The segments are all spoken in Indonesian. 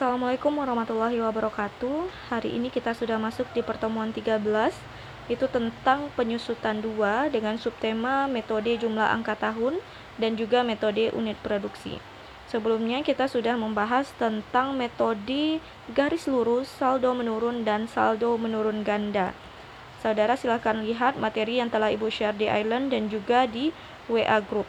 Assalamualaikum warahmatullahi wabarakatuh. Hari ini kita sudah masuk di pertemuan 13 itu tentang penyusutan 2 dengan subtema metode jumlah angka tahun dan juga metode unit produksi. Sebelumnya kita sudah membahas tentang metode garis lurus, saldo menurun dan saldo menurun ganda. Saudara silahkan lihat materi yang telah Ibu share di Island dan juga di WA Group.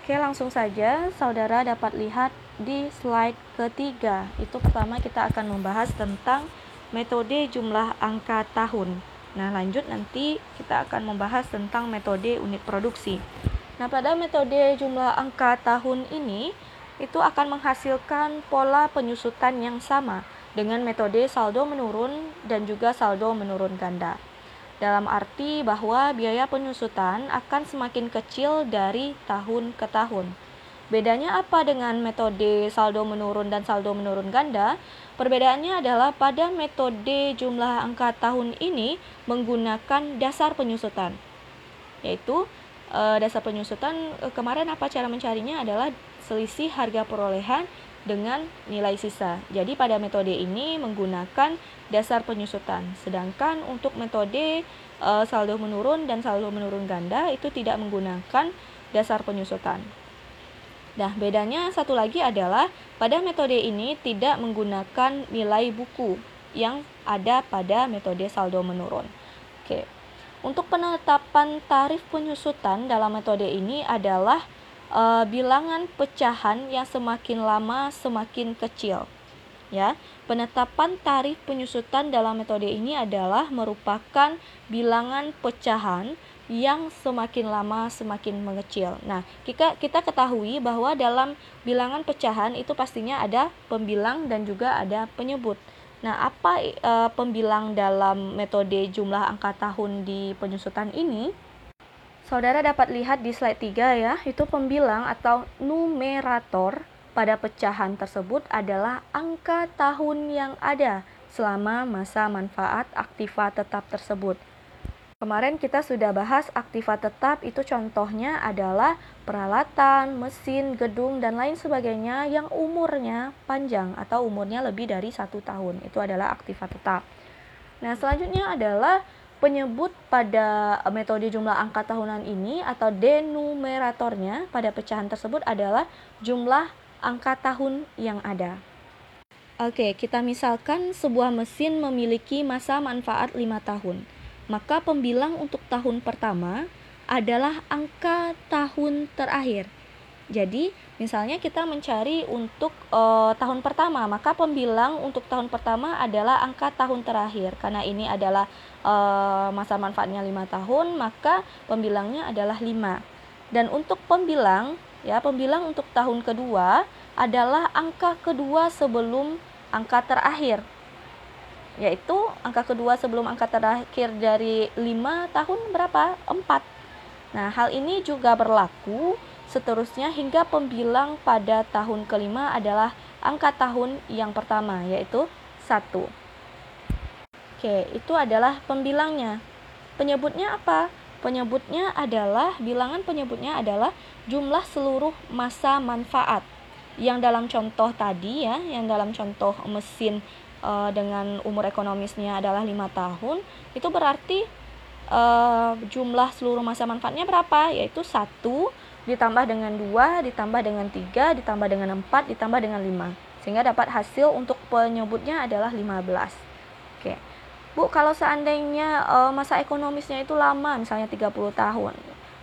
Oke, langsung saja saudara dapat lihat di slide ketiga. Itu pertama kita akan membahas tentang metode jumlah angka tahun. Nah, lanjut nanti kita akan membahas tentang metode unit produksi. Nah, pada metode jumlah angka tahun ini itu akan menghasilkan pola penyusutan yang sama dengan metode saldo menurun dan juga saldo menurun ganda. Dalam arti bahwa biaya penyusutan akan semakin kecil dari tahun ke tahun. Bedanya apa dengan metode saldo menurun dan saldo menurun ganda? Perbedaannya adalah pada metode jumlah angka tahun ini menggunakan dasar penyusutan, yaitu e, dasar penyusutan e, kemarin apa cara mencarinya adalah selisih harga perolehan dengan nilai sisa. Jadi pada metode ini menggunakan dasar penyusutan, sedangkan untuk metode e, saldo menurun dan saldo menurun ganda itu tidak menggunakan dasar penyusutan. Nah, bedanya satu lagi adalah pada metode ini tidak menggunakan nilai buku yang ada pada metode saldo menurun. Oke. Untuk penetapan tarif penyusutan dalam metode ini adalah e, bilangan pecahan yang semakin lama semakin kecil. Ya, penetapan tarif penyusutan dalam metode ini adalah merupakan bilangan pecahan yang semakin lama semakin mengecil. Nah, kita kita ketahui bahwa dalam bilangan pecahan itu pastinya ada pembilang dan juga ada penyebut. Nah, apa e, pembilang dalam metode jumlah angka tahun di penyusutan ini? Saudara dapat lihat di slide 3 ya, itu pembilang atau numerator pada pecahan tersebut adalah angka tahun yang ada selama masa manfaat aktiva tetap tersebut. Kemarin kita sudah bahas aktiva tetap itu contohnya adalah peralatan, mesin, gedung, dan lain sebagainya yang umurnya panjang atau umurnya lebih dari satu tahun. Itu adalah aktiva tetap. Nah, selanjutnya adalah penyebut pada metode jumlah angka tahunan ini atau denumeratornya pada pecahan tersebut adalah jumlah angka tahun yang ada. Oke, kita misalkan sebuah mesin memiliki masa manfaat 5 tahun maka pembilang untuk tahun pertama adalah angka tahun terakhir. Jadi, misalnya kita mencari untuk uh, tahun pertama, maka pembilang untuk tahun pertama adalah angka tahun terakhir. Karena ini adalah uh, masa manfaatnya 5 tahun, maka pembilangnya adalah 5. Dan untuk pembilang, ya, pembilang untuk tahun kedua adalah angka kedua sebelum angka terakhir yaitu angka kedua sebelum angka terakhir dari 5 tahun berapa? 4. Nah, hal ini juga berlaku seterusnya hingga pembilang pada tahun kelima adalah angka tahun yang pertama yaitu 1. Oke, itu adalah pembilangnya. Penyebutnya apa? Penyebutnya adalah bilangan penyebutnya adalah jumlah seluruh masa manfaat. Yang dalam contoh tadi ya, yang dalam contoh mesin uh, dengan umur ekonomisnya adalah lima tahun itu berarti uh, jumlah seluruh masa manfaatnya berapa? Yaitu satu ditambah dengan dua ditambah dengan tiga ditambah dengan empat ditambah dengan lima. Sehingga dapat hasil untuk penyebutnya adalah 15 oke. Bu kalau seandainya uh, masa ekonomisnya itu lama misalnya 30 tahun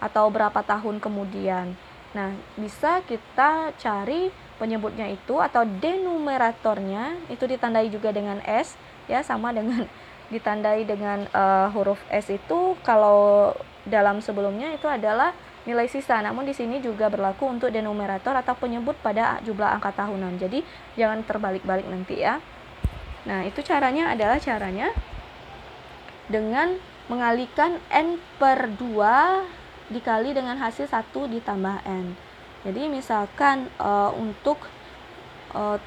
atau berapa tahun kemudian nah bisa kita cari penyebutnya itu atau denumeratornya itu ditandai juga dengan S ya sama dengan ditandai dengan uh, huruf S itu kalau dalam sebelumnya itu adalah nilai sisa. Namun di sini juga berlaku untuk denumerator atau penyebut pada jumlah angka tahunan. Jadi jangan terbalik-balik nanti ya. Nah itu caranya adalah caranya dengan mengalihkan n per 2 dikali dengan hasil 1 ditambah n jadi misalkan uh, untuk uh,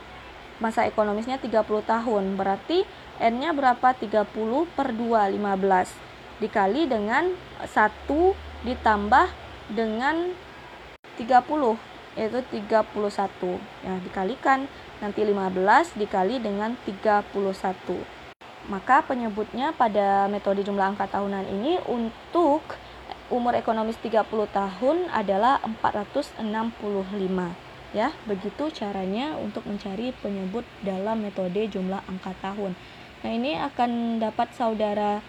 masa ekonomisnya 30 tahun, berarti N-nya berapa? 30 per 2, 15. Dikali dengan 1 ditambah dengan 30, yaitu 31. Ya, dikalikan. nanti 15 dikali dengan 31. Maka penyebutnya pada metode jumlah angka tahunan ini untuk umur ekonomis 30 tahun adalah 465 ya. Begitu caranya untuk mencari penyebut dalam metode jumlah angka tahun. Nah ini akan dapat saudara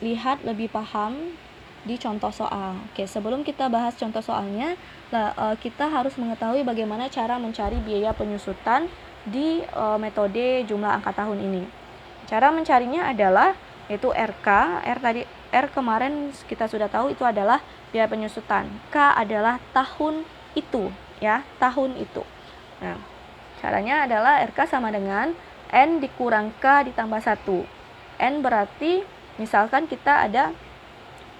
lihat lebih paham di contoh soal. Oke sebelum kita bahas contoh soalnya eh, kita harus mengetahui bagaimana cara mencari biaya penyusutan di eh, metode jumlah angka tahun ini. Cara mencarinya adalah yaitu RK R tadi R kemarin kita sudah tahu itu adalah biaya penyusutan. K adalah tahun itu ya tahun itu. Nah caranya adalah RK sama dengan N dikurang K ditambah 1 N berarti misalkan kita ada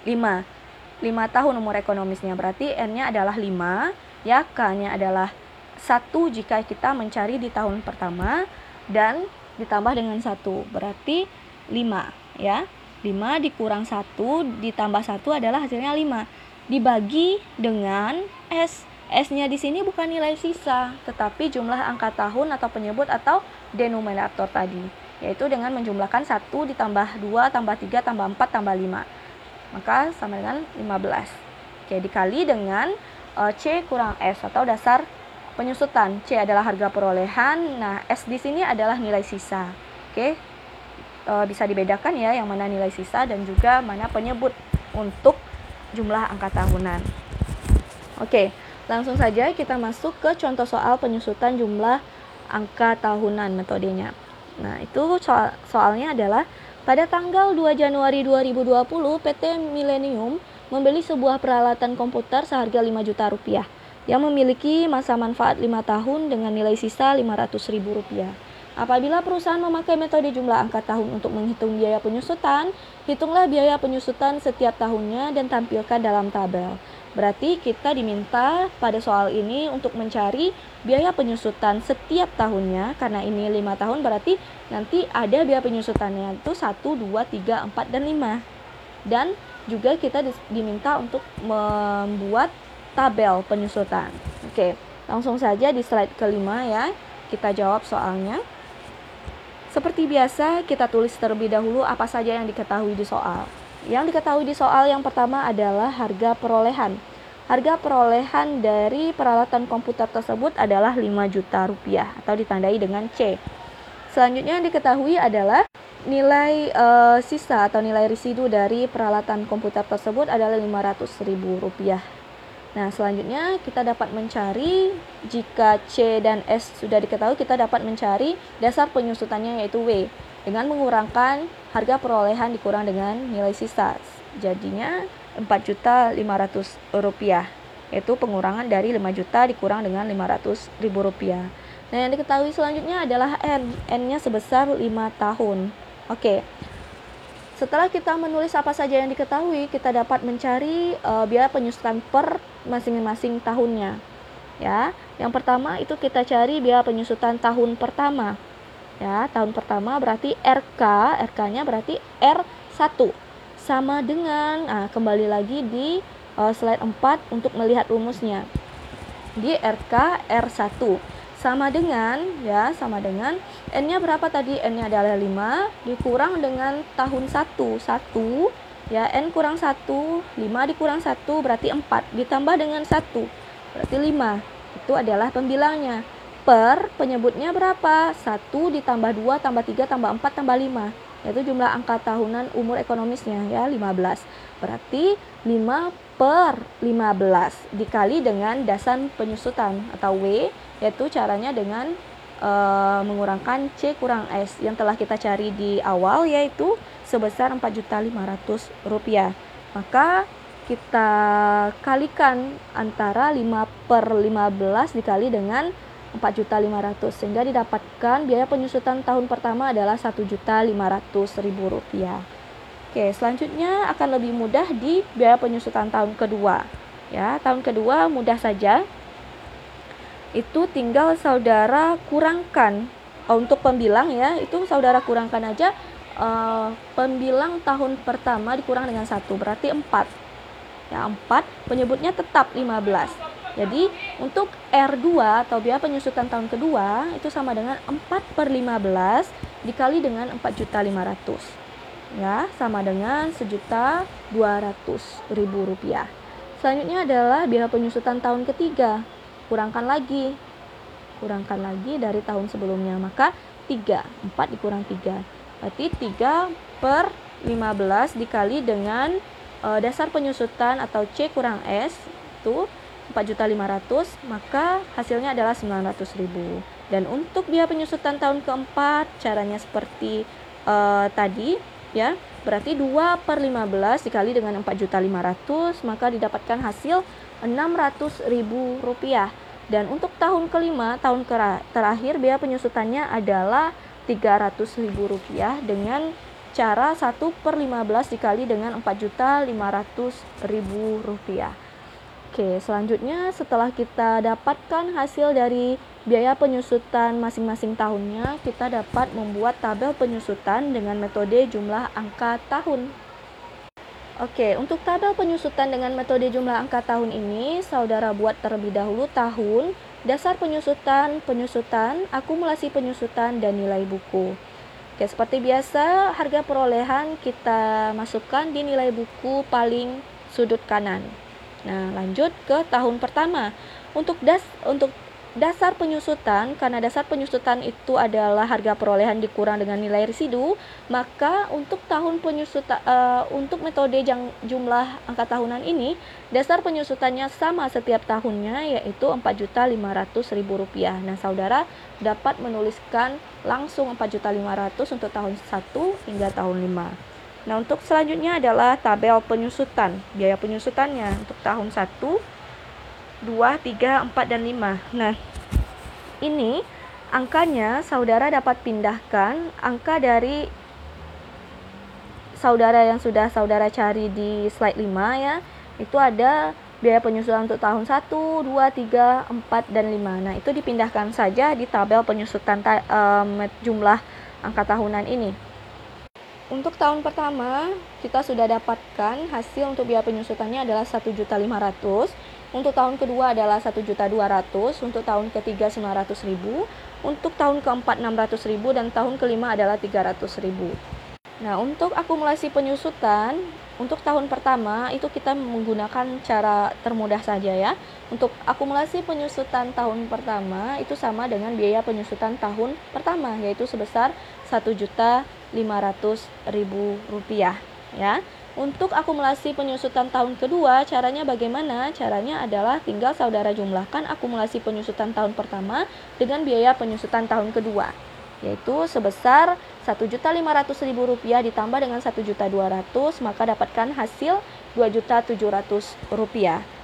5 5 tahun umur ekonomisnya berarti N nya adalah 5 ya K nya adalah 1 jika kita mencari di tahun pertama dan ditambah dengan 1 berarti 5 ya 5 dikurang 1 ditambah 1 adalah hasilnya 5 dibagi dengan S S-nya di sini bukan nilai sisa, tetapi jumlah angka tahun atau penyebut atau denominator tadi, yaitu dengan menjumlahkan 1 ditambah 2 tambah 3 tambah 4 tambah 5. Maka sama dengan 15. Oke, dikali dengan uh, C kurang S atau dasar penyusutan. C adalah harga perolehan, nah S di sini adalah nilai sisa. Oke. Uh, bisa dibedakan ya yang mana nilai sisa dan juga mana penyebut untuk jumlah angka tahunan. Oke. Langsung saja kita masuk ke contoh soal penyusutan jumlah angka tahunan metodenya. Nah, itu soal soalnya adalah pada tanggal 2 Januari 2020 PT Millennium membeli sebuah peralatan komputer seharga 5 juta rupiah yang memiliki masa manfaat 5 tahun dengan nilai sisa 500 ribu rupiah. Apabila perusahaan memakai metode jumlah angka tahun untuk menghitung biaya penyusutan, hitunglah biaya penyusutan setiap tahunnya dan tampilkan dalam tabel. Berarti kita diminta pada soal ini untuk mencari biaya penyusutan setiap tahunnya karena ini lima tahun berarti nanti ada biaya penyusutannya itu 1, 2, 3, 4, dan 5 dan juga kita diminta untuk membuat tabel penyusutan. Oke langsung saja di slide kelima ya. Kita jawab soalnya seperti biasa kita tulis terlebih dahulu apa saja yang diketahui di soal yang diketahui di soal yang pertama adalah harga perolehan. Harga perolehan dari peralatan komputer tersebut adalah 5 juta rupiah atau ditandai dengan C. Selanjutnya yang diketahui adalah nilai e, sisa atau nilai residu dari peralatan komputer tersebut adalah 500 ribu rupiah. Nah, selanjutnya kita dapat mencari jika C dan S sudah diketahui, kita dapat mencari dasar penyusutannya yaitu W dengan mengurangkan harga perolehan dikurang dengan nilai sisa. Jadinya 4.500 rupiah. Itu pengurangan dari 5 juta dikurang dengan 500 ribu rupiah. Nah, yang diketahui selanjutnya adalah N. N-nya sebesar 5 tahun. Oke. Setelah kita menulis apa saja yang diketahui, kita dapat mencari uh, biaya penyusutan per masing-masing tahunnya. Ya, yang pertama itu kita cari biaya penyusutan tahun pertama ya. Tahun pertama berarti RK RK-nya berarti R1 sama dengan nah, kembali lagi di uh, slide 4 untuk melihat rumusnya. Di RK R1 sama dengan ya sama dengan N-nya berapa tadi? N-nya adalah 5 dikurang dengan tahun 1 1 ya N kurang 1 5 dikurang 1 berarti 4 ditambah dengan 1 berarti 5 itu adalah pembilangnya. Per penyebutnya berapa? 1 ditambah 2 tambah 3 tambah 4 tambah 5 yaitu jumlah angka tahunan umur ekonomisnya ya 15 berarti 5 per 15 dikali dengan dasar penyusutan atau W yaitu caranya dengan e, mengurangkan C kurang S. Yang telah kita cari di awal yaitu sebesar 4.500 rupiah maka kita kalikan antara 5 per 15 dikali dengan 4.500 sehingga didapatkan biaya penyusutan tahun pertama adalah 1.500.000 rupiah. Oke, selanjutnya akan lebih mudah di biaya penyusutan tahun kedua. Ya, tahun kedua mudah saja. Itu tinggal saudara kurangkan oh, untuk pembilang ya, itu saudara kurangkan aja uh, pembilang tahun pertama dikurang dengan satu berarti 4. Ya, 4 penyebutnya tetap 15 Jadi untuk R2 atau biaya penyusutan tahun kedua itu sama dengan 4 per 15 dikali dengan 4 juta 500 ya sama dengan sejuta 200 ribu rupiah. Selanjutnya adalah biaya penyusutan tahun ketiga. Kurangkan lagi. Kurangkan lagi dari tahun sebelumnya. Maka 3. 4 dikurang 3. Berarti 3 per 15 dikali dengan e, dasar penyusutan atau C kurang S itu 4.500 maka hasilnya adalah 900.000 dan untuk biaya penyusutan tahun keempat caranya seperti e, tadi ya berarti 2 per 15 dikali dengan 4.500 maka didapatkan hasil 600.000 rupiah. Dan untuk tahun kelima tahun terakhir biaya penyusutannya adalah 300.000 rupiah dengan cara 1 per 15 dikali dengan 4.500.000 rupiah Oke, selanjutnya setelah kita dapatkan hasil dari biaya penyusutan masing-masing tahunnya, kita dapat membuat tabel penyusutan dengan metode jumlah angka tahun. Oke, untuk tabel penyusutan dengan metode jumlah angka tahun ini, saudara buat terlebih dahulu tahun, dasar penyusutan, penyusutan, akumulasi penyusutan, dan nilai buku. Oke, seperti biasa, harga perolehan kita masukkan di nilai buku paling sudut kanan. Nah, lanjut ke tahun pertama. Untuk das untuk dasar penyusutan karena dasar penyusutan itu adalah harga perolehan dikurang dengan nilai residu, maka untuk tahun penyusutan uh, untuk metode jang, jumlah angka tahunan ini dasar penyusutannya sama setiap tahunnya yaitu Rp4.500.000. Nah, saudara dapat menuliskan langsung Rp4.500 untuk tahun 1 hingga tahun 5. Nah, untuk selanjutnya adalah tabel penyusutan. Biaya penyusutannya untuk tahun 1, 2, 3, 4, dan 5. Nah, ini angkanya saudara dapat pindahkan angka dari saudara yang sudah saudara cari di slide 5 ya. Itu ada biaya penyusutan untuk tahun 1, 2, 3, 4, dan 5. Nah, itu dipindahkan saja di tabel penyusutan um, jumlah angka tahunan ini. Untuk tahun pertama, kita sudah dapatkan hasil untuk biaya penyusutannya adalah 1.500. Untuk tahun kedua adalah 1.200, untuk tahun ketiga 900.000, untuk tahun keempat 600.000 dan tahun kelima adalah 300.000. Nah, untuk akumulasi penyusutan untuk tahun pertama itu kita menggunakan cara termudah saja ya. Untuk akumulasi penyusutan tahun pertama itu sama dengan biaya penyusutan tahun pertama yaitu sebesar 1 juta Rp500.000 ya. Untuk akumulasi penyusutan tahun kedua, caranya bagaimana? Caranya adalah tinggal saudara jumlahkan akumulasi penyusutan tahun pertama dengan biaya penyusutan tahun kedua, yaitu sebesar Rp1.500.000 ditambah dengan Rp1.200, maka dapatkan hasil Rp2.700.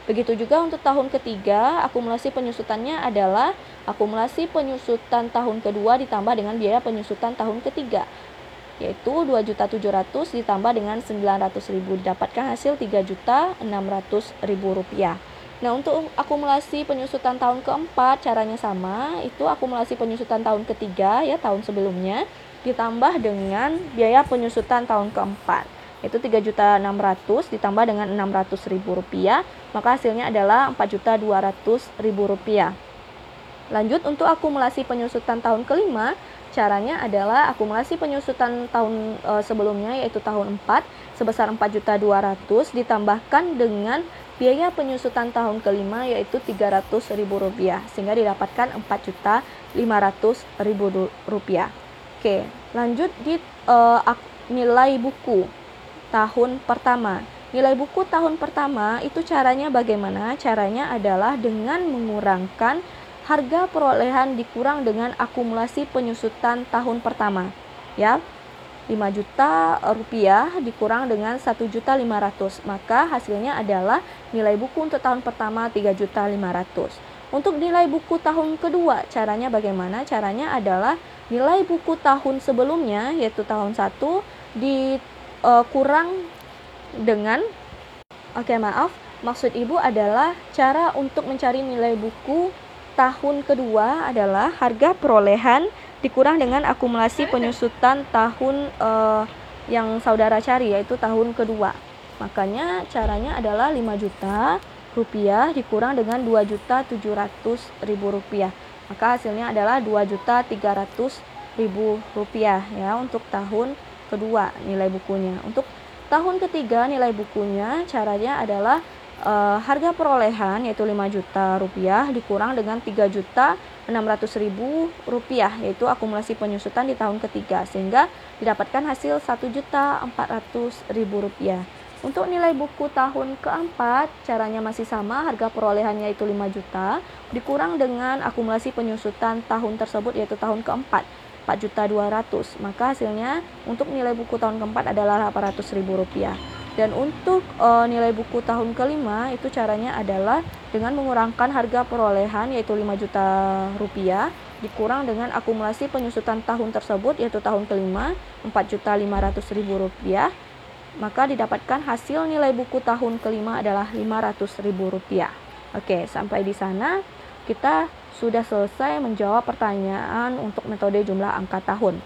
Begitu juga untuk tahun ketiga, akumulasi penyusutannya adalah akumulasi penyusutan tahun kedua ditambah dengan biaya penyusutan tahun ketiga yaitu 2.700 ditambah dengan 900.000 didapatkan hasil 3.600.000 rupiah. Nah untuk akumulasi penyusutan tahun keempat caranya sama itu akumulasi penyusutan tahun ketiga ya tahun sebelumnya ditambah dengan biaya penyusutan tahun keempat itu 3.600 ditambah dengan 600.000 rupiah maka hasilnya adalah 4.200.000 rupiah. Lanjut untuk akumulasi penyusutan tahun kelima Caranya adalah akumulasi penyusutan tahun e, sebelumnya yaitu tahun 4 sebesar 4.200 ditambahkan dengan biaya penyusutan tahun kelima yaitu Rp300.000 sehingga didapatkan Rp4.500.000. Oke, lanjut di e, nilai buku tahun pertama. Nilai buku tahun pertama itu caranya bagaimana? Caranya adalah dengan mengurangkan harga perolehan dikurang dengan akumulasi penyusutan tahun pertama. Ya, 5 juta rupiah dikurang dengan 1 juta 500 maka hasilnya adalah nilai buku untuk tahun pertama 3 juta 500 untuk nilai buku tahun kedua caranya bagaimana? Caranya adalah nilai buku tahun sebelumnya yaitu tahun 1 dikurang uh, dengan oke okay, maaf maksud ibu adalah cara untuk mencari nilai buku tahun kedua adalah harga perolehan dikurang dengan akumulasi penyusutan tahun uh, yang saudara cari yaitu tahun kedua. Makanya caranya adalah 5 juta rupiah dikurang dengan 2.700.000 rupiah. Maka hasilnya adalah 2.300.000 rupiah ya untuk tahun kedua nilai bukunya. Untuk tahun ketiga nilai bukunya caranya adalah e, harga perolehan yaitu 5 juta rupiah dikurang dengan 3 juta 600 ribu rupiah yaitu akumulasi penyusutan di tahun ketiga sehingga didapatkan hasil 1 juta 400 ribu rupiah. Untuk nilai buku tahun keempat, caranya masih sama, harga perolehannya itu 5 juta, dikurang dengan akumulasi penyusutan tahun tersebut yaitu tahun keempat, 4 juta 200. Maka hasilnya untuk nilai buku tahun keempat adalah 800 ribu rupiah. Dan untuk e, nilai buku tahun kelima itu caranya adalah dengan mengurangkan harga perolehan yaitu 5 juta rupiah dikurang dengan akumulasi penyusutan tahun tersebut yaitu tahun kelima 4 juta 500 ribu rupiah maka didapatkan hasil nilai buku tahun kelima adalah Rp500.000. Oke, sampai di sana kita sudah selesai menjawab pertanyaan untuk metode jumlah angka tahun.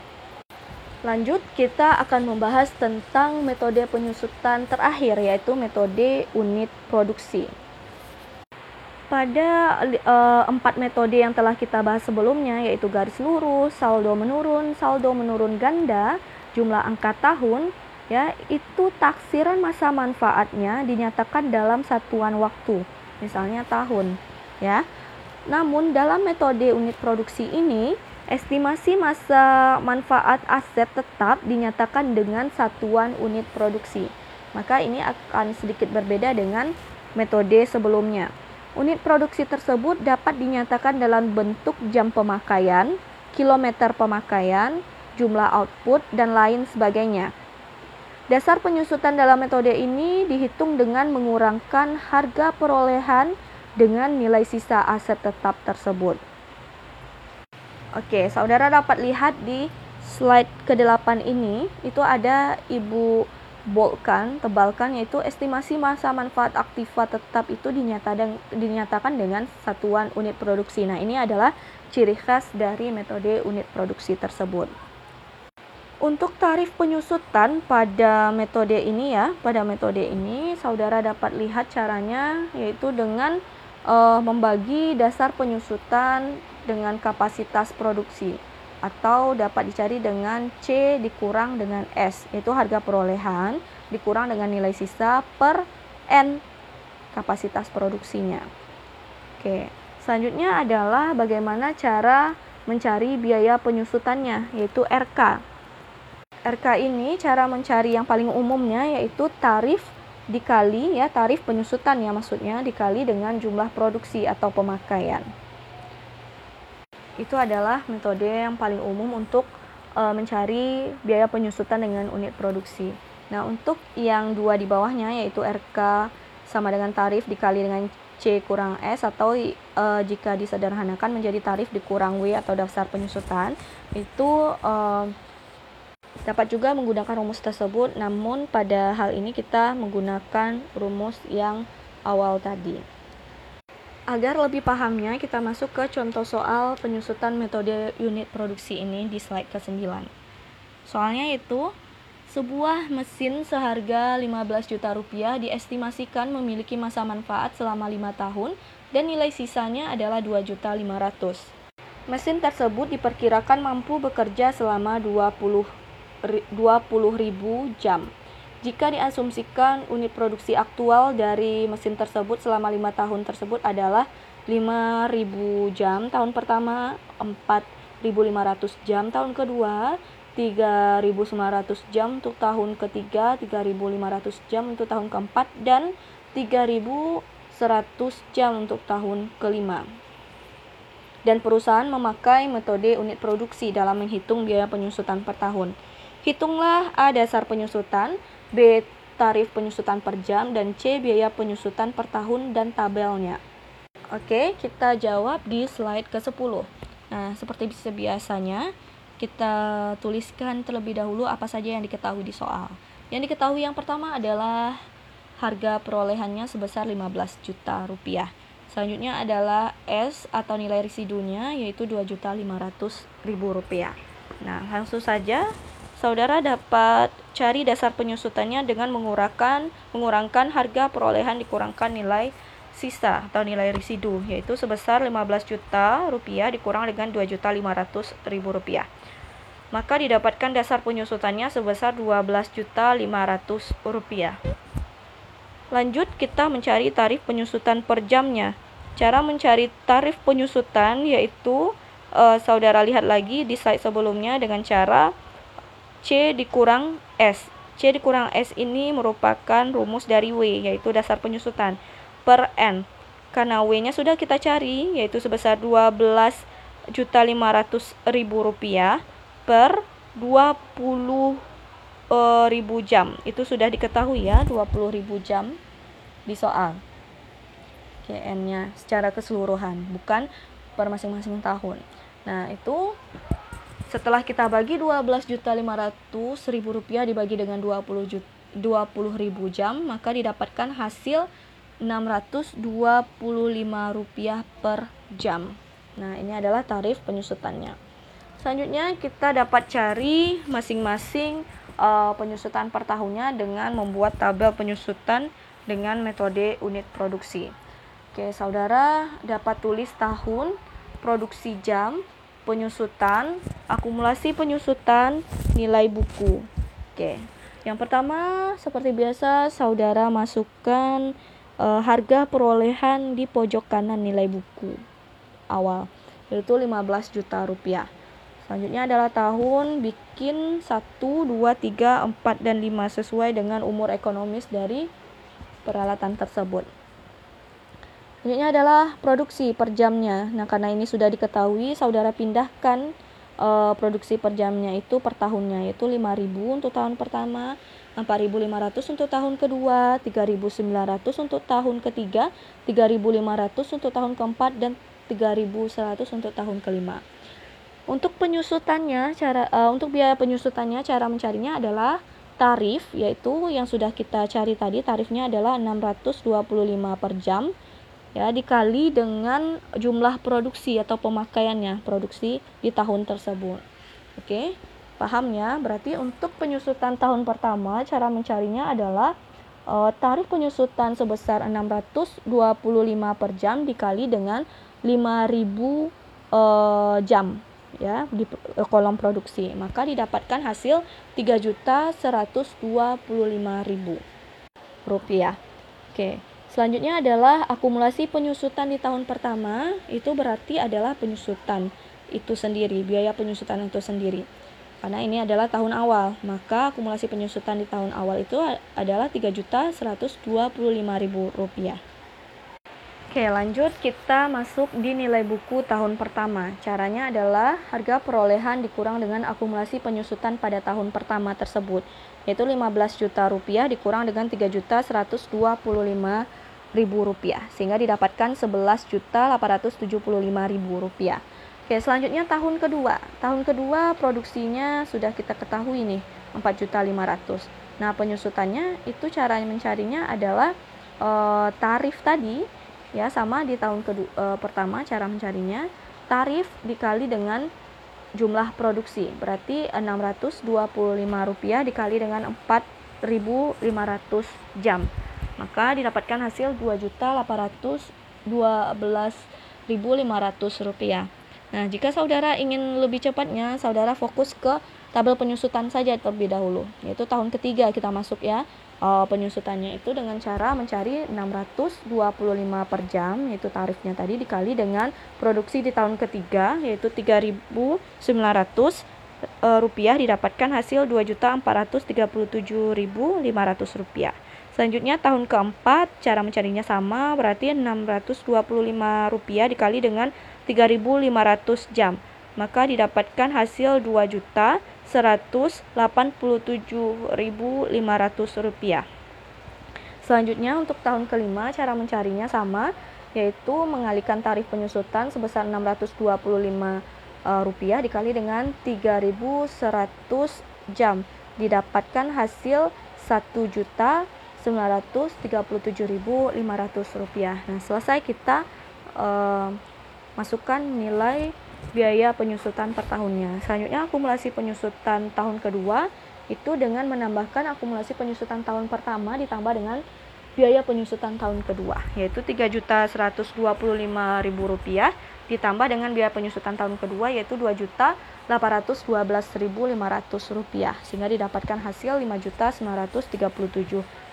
Lanjut, kita akan membahas tentang metode penyusutan terakhir yaitu metode unit produksi. Pada e, empat metode yang telah kita bahas sebelumnya yaitu garis lurus, saldo menurun, saldo menurun ganda, jumlah angka tahun, ya itu taksiran masa manfaatnya dinyatakan dalam satuan waktu misalnya tahun ya namun dalam metode unit produksi ini estimasi masa manfaat aset tetap dinyatakan dengan satuan unit produksi. Maka ini akan sedikit berbeda dengan metode sebelumnya. Unit produksi tersebut dapat dinyatakan dalam bentuk jam pemakaian kilometer pemakaian jumlah output dan lain sebagainya. Dasar penyusutan dalam metode ini dihitung dengan mengurangkan harga perolehan dengan nilai sisa aset tetap tersebut. Oke, saudara dapat lihat di slide ke-8 ini, itu ada Ibu bolkan, tebalkan yaitu estimasi masa manfaat aktiva tetap itu dinyatakan, dinyatakan dengan satuan unit produksi. Nah, ini adalah ciri khas dari metode unit produksi tersebut. Untuk tarif penyusutan pada metode ini ya, pada metode ini saudara dapat lihat caranya yaitu dengan uh, membagi dasar penyusutan dengan kapasitas produksi atau dapat dicari dengan C dikurang dengan S yaitu harga perolehan dikurang dengan nilai sisa per N kapasitas produksinya. Oke, selanjutnya adalah bagaimana cara mencari biaya penyusutannya yaitu RK RK ini cara mencari yang paling umumnya yaitu tarif dikali ya tarif penyusutan ya maksudnya dikali dengan jumlah produksi atau pemakaian. Itu adalah metode yang paling umum untuk e, mencari biaya penyusutan dengan unit produksi. Nah, untuk yang dua di bawahnya yaitu RK sama dengan tarif dikali dengan C kurang S atau e, jika disederhanakan menjadi tarif dikurang W atau dasar penyusutan itu e, Dapat juga menggunakan rumus tersebut, namun pada hal ini kita menggunakan rumus yang awal tadi. Agar lebih pahamnya, kita masuk ke contoh soal penyusutan metode unit produksi ini di slide ke-9. Soalnya itu, sebuah mesin seharga 15 juta rupiah diestimasikan memiliki masa manfaat selama 5 tahun dan nilai sisanya adalah 2 juta 500. Mesin tersebut diperkirakan mampu bekerja selama 20 20.000 jam. Jika diasumsikan unit produksi aktual dari mesin tersebut selama lima tahun tersebut adalah 5.000 jam tahun pertama, 4.500 jam tahun kedua, 3.900 jam untuk tahun ketiga, 3.500 jam untuk tahun keempat, dan 3.100 jam untuk tahun kelima. Dan perusahaan memakai metode unit produksi dalam menghitung biaya penyusutan per tahun. Hitunglah A dasar penyusutan, B tarif penyusutan per jam, dan C biaya penyusutan per tahun dan tabelnya. Oke, kita jawab di slide ke-10. Nah, seperti biasanya, kita tuliskan terlebih dahulu apa saja yang diketahui di soal. Yang diketahui yang pertama adalah harga perolehannya sebesar 15 juta rupiah. Selanjutnya adalah S atau nilai residunya yaitu 2.500.000 rupiah. Nah, langsung saja Saudara dapat cari dasar penyusutannya dengan mengurangkan mengurangkan harga perolehan dikurangkan nilai sisa atau nilai residu yaitu sebesar 15 juta rupiah dikurang dengan 2 juta 500 ribu rupiah. Maka didapatkan dasar penyusutannya sebesar 12 juta 500 rupiah. Lanjut kita mencari tarif penyusutan per jamnya. Cara mencari tarif penyusutan yaitu uh, saudara lihat lagi di slide sebelumnya dengan cara C dikurang S. C dikurang S ini merupakan rumus dari W yaitu dasar penyusutan per N. Karena W-nya sudah kita cari yaitu sebesar 12 juta 500 ribu rupiah per 20 uh, ribu jam itu sudah diketahui ya 20 ribu jam di soal KN-nya secara keseluruhan bukan per masing-masing tahun nah itu setelah kita bagi 12 juta 500 ribu rupiah dibagi dengan 20 juta 20 ribu jam maka didapatkan hasil 625 rupiah per jam nah ini adalah tarif penyusutannya selanjutnya kita dapat cari masing-masing uh, penyusutan per tahunnya dengan membuat tabel penyusutan dengan metode unit produksi. Oke, saudara dapat tulis tahun, produksi jam, penyusutan, akumulasi penyusutan, nilai buku. Oke, yang pertama seperti biasa saudara masukkan uh, harga perolehan di pojok kanan nilai buku awal yaitu 15 juta rupiah. Selanjutnya adalah tahun bikin 1, 2, 3, 4, dan 5 sesuai dengan umur ekonomis dari peralatan tersebut. Selanjutnya adalah produksi per jamnya. Nah, karena ini sudah diketahui, saudara pindahkan uh, produksi per jamnya itu per tahunnya yaitu 5.000 untuk tahun pertama, 4.500 untuk tahun kedua, 3.900 untuk tahun ketiga, 3.500 untuk tahun keempat, dan 3.100 untuk tahun kelima. Untuk penyusutannya, cara uh, untuk biaya penyusutannya, cara mencarinya adalah tarif yaitu yang sudah kita cari tadi tarifnya adalah 625 per jam ya dikali dengan jumlah produksi atau pemakaiannya produksi di tahun tersebut. Oke, paham ya? Berarti untuk penyusutan tahun pertama cara mencarinya adalah uh, tarif penyusutan sebesar 625 per jam dikali dengan 5000 uh, jam ya di eh, kolom produksi maka didapatkan hasil 3.125.000 rupiah oke selanjutnya adalah akumulasi penyusutan di tahun pertama itu berarti adalah penyusutan itu sendiri biaya penyusutan itu sendiri karena ini adalah tahun awal maka akumulasi penyusutan di tahun awal itu adalah 3.125.000 rupiah Oke, lanjut kita masuk di nilai buku tahun pertama. Caranya adalah harga perolehan dikurang dengan akumulasi penyusutan pada tahun pertama tersebut, yaitu 15 juta rupiah dikurang dengan 3 juta 125 ribu rupiah, sehingga didapatkan 11 juta 875 ribu rupiah. Oke, selanjutnya tahun kedua. Tahun kedua produksinya sudah kita ketahui nih, 4 juta 500. Nah, penyusutannya itu cara mencarinya adalah e, tarif tadi ya sama di tahun kedua e, pertama cara mencarinya tarif dikali dengan jumlah produksi berarti 625 rupiah dikali dengan 4500 jam maka didapatkan hasil 2.812.500 rupiah nah jika saudara ingin lebih cepatnya saudara fokus ke tabel penyusutan saja terlebih dahulu yaitu tahun ketiga kita masuk ya uh, penyusutannya itu dengan cara mencari 625 per jam yaitu tarifnya tadi dikali dengan produksi di tahun ketiga yaitu 3.900 uh, rupiah didapatkan hasil 2.437.500 rupiah. Selanjutnya tahun keempat cara mencarinya sama berarti 625 rupiah dikali dengan 3.500 jam maka didapatkan hasil 2 juta 187.500 rupiah. Selanjutnya untuk tahun kelima cara mencarinya sama yaitu mengalihkan tarif penyusutan sebesar 625 uh, eh, rupiah dikali dengan 3100 jam didapatkan hasil 1 juta 937.500 rupiah. Nah, selesai kita uh, masukkan nilai biaya penyusutan per tahunnya. Selanjutnya akumulasi penyusutan tahun kedua itu dengan menambahkan akumulasi penyusutan tahun pertama ditambah dengan biaya penyusutan tahun kedua yaitu Rp3.125.000 ditambah dengan biaya penyusutan tahun kedua yaitu Rp2.812.500 sehingga didapatkan hasil Rp5.937.500.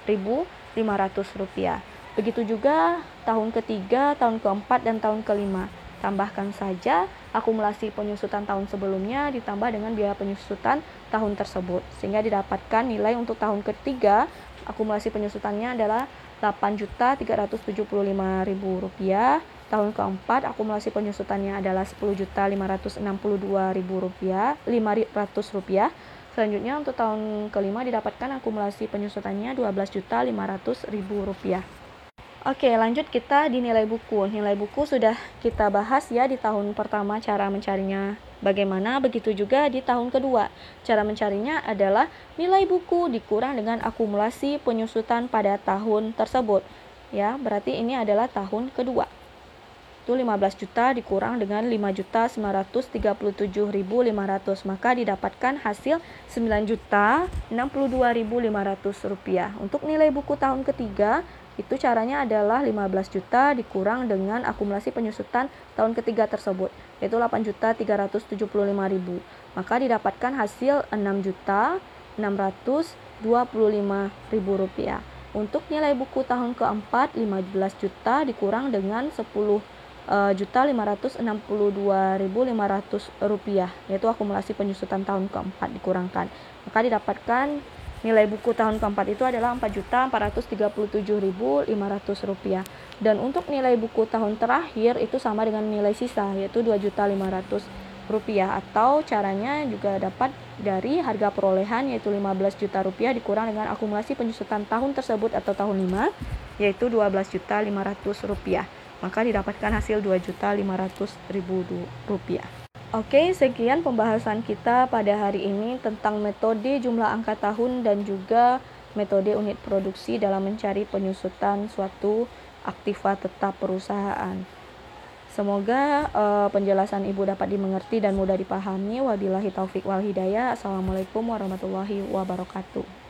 Begitu juga tahun ketiga, tahun keempat, dan tahun kelima. Tambahkan saja akumulasi penyusutan tahun sebelumnya ditambah dengan biaya penyusutan tahun tersebut sehingga didapatkan nilai untuk tahun ketiga akumulasi penyusutannya adalah Rp8.375.000 tahun keempat akumulasi penyusutannya adalah Rp10.562.500 selanjutnya untuk tahun kelima didapatkan akumulasi penyusutannya Rp12.500.000 Oke, lanjut kita di nilai buku. Nilai buku sudah kita bahas ya di tahun pertama cara mencarinya bagaimana, begitu juga di tahun kedua. Cara mencarinya adalah nilai buku dikurang dengan akumulasi penyusutan pada tahun tersebut. Ya, berarti ini adalah tahun kedua. Itu 15 juta dikurang dengan 5.937.500, maka didapatkan hasil 9.062.500 rupiah. Untuk nilai buku tahun ketiga itu caranya adalah 15 juta dikurang dengan akumulasi penyusutan tahun ketiga tersebut, yaitu 8 juta 375 ribu. Maka didapatkan hasil 6 juta 625 ribu rupiah. Untuk nilai buku tahun keempat 15 juta dikurang dengan 10 eh, juta 562.500 rupiah yaitu akumulasi penyusutan tahun keempat dikurangkan. Maka didapatkan Nilai buku tahun keempat itu adalah Rp4.437.500 dan untuk nilai buku tahun terakhir itu sama dengan nilai sisa yaitu Rp2.500 atau caranya juga dapat dari harga perolehan yaitu 15 juta rupiah dikurang dengan akumulasi penyusutan tahun tersebut atau tahun 5 yaitu 12 juta 500 rupiah maka didapatkan hasil 2 juta 500 ribu rupiah Oke, sekian pembahasan kita pada hari ini tentang metode jumlah angka tahun dan juga metode unit produksi dalam mencari penyusutan suatu aktiva tetap perusahaan. Semoga uh, penjelasan Ibu dapat dimengerti dan mudah dipahami. Wabillahi taufik wal hidayah. Assalamualaikum warahmatullahi wabarakatuh.